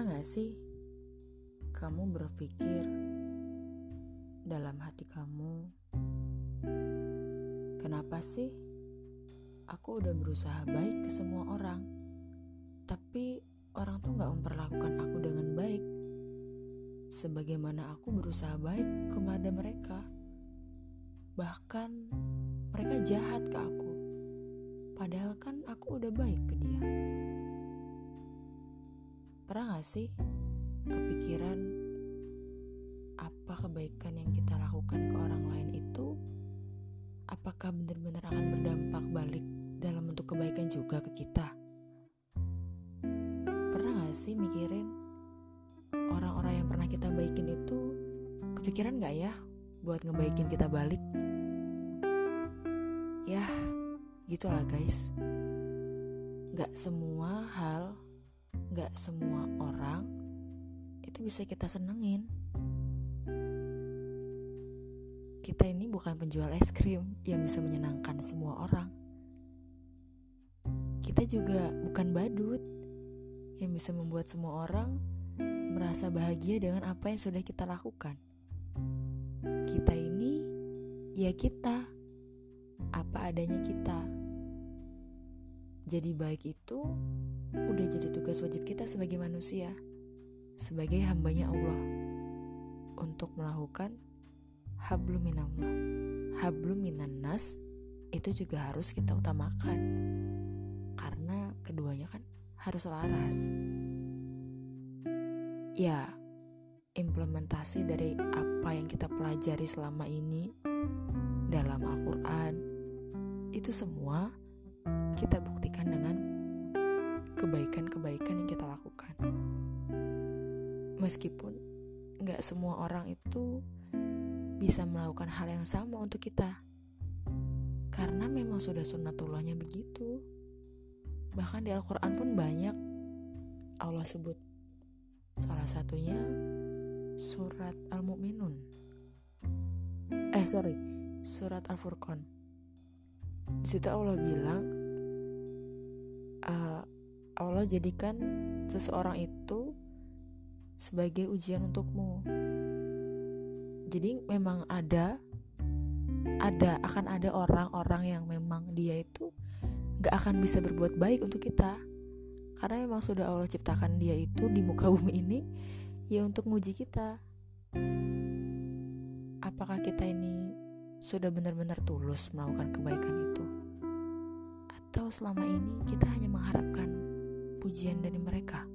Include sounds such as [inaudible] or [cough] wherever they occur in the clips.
Pernah gak sih kamu berpikir dalam hati kamu, kenapa sih aku udah berusaha baik ke semua orang, tapi orang tuh gak memperlakukan aku dengan baik, sebagaimana aku berusaha baik kepada mereka. Bahkan mereka jahat ke aku, padahal kan aku udah baik ke dia. Pernah gak sih kepikiran apa kebaikan yang kita lakukan ke orang lain itu apakah benar-benar akan berdampak balik dalam bentuk kebaikan juga ke kita? Pernah gak sih mikirin orang-orang yang pernah kita baikin itu kepikiran gak ya buat ngebaikin kita balik? Ya, gitulah guys. Gak semua hal gak semua orang itu bisa kita senengin. Kita ini bukan penjual es krim yang bisa menyenangkan semua orang. Kita juga bukan badut yang bisa membuat semua orang merasa bahagia dengan apa yang sudah kita lakukan. Kita ini ya kita, apa adanya kita. Jadi baik itu udah jadi tugas wajib kita sebagai manusia, sebagai hambanya Allah, untuk melakukan hablum minallah. Hablum minannas itu juga harus kita utamakan, karena keduanya kan harus selaras. Ya, implementasi dari apa yang kita pelajari selama ini dalam Al-Quran, itu semua kita buktikan dengan kebaikan-kebaikan yang kita lakukan. Meskipun nggak semua orang itu bisa melakukan hal yang sama untuk kita. Karena memang sudah sunnatullahnya begitu. Bahkan di Al-Quran pun banyak Allah sebut. Salah satunya surat Al-Mu'minun. Eh sorry, surat Al-Furqan. Di Allah bilang, uh, Allah jadikan seseorang itu sebagai ujian untukmu. Jadi memang ada ada akan ada orang-orang yang memang dia itu gak akan bisa berbuat baik untuk kita. Karena memang sudah Allah ciptakan dia itu di muka [laughs] bumi ini ya untuk menguji kita. Apakah kita ini sudah benar-benar tulus melakukan kebaikan itu atau selama ini kita hanya mengharapkan pujian dari mereka,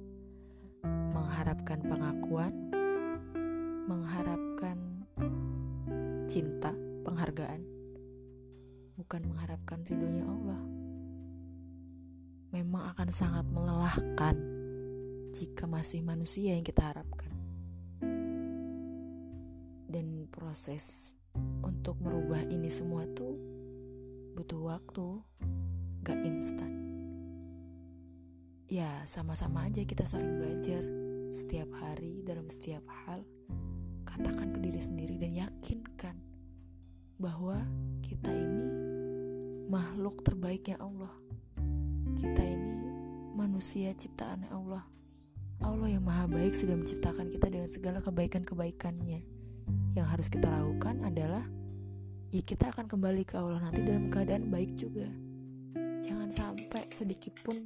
mengharapkan pengakuan, mengharapkan cinta, penghargaan, bukan mengharapkan ridhonya Allah. Memang akan sangat melelahkan jika masih manusia yang kita harapkan. Dan proses untuk merubah ini semua tuh butuh waktu, gak instan. Ya sama-sama aja kita saling belajar setiap hari dalam setiap hal. Katakan ke diri sendiri dan yakinkan bahwa kita ini makhluk terbaiknya Allah. Kita ini manusia ciptaan Allah. Allah yang maha baik sudah menciptakan kita dengan segala kebaikan-kebaikannya. Yang harus kita lakukan adalah ya kita akan kembali ke Allah nanti dalam keadaan baik juga jangan sampai sedikit pun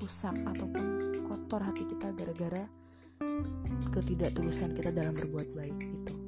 rusak ataupun kotor hati kita gara-gara ketidaktulusan kita dalam berbuat baik itu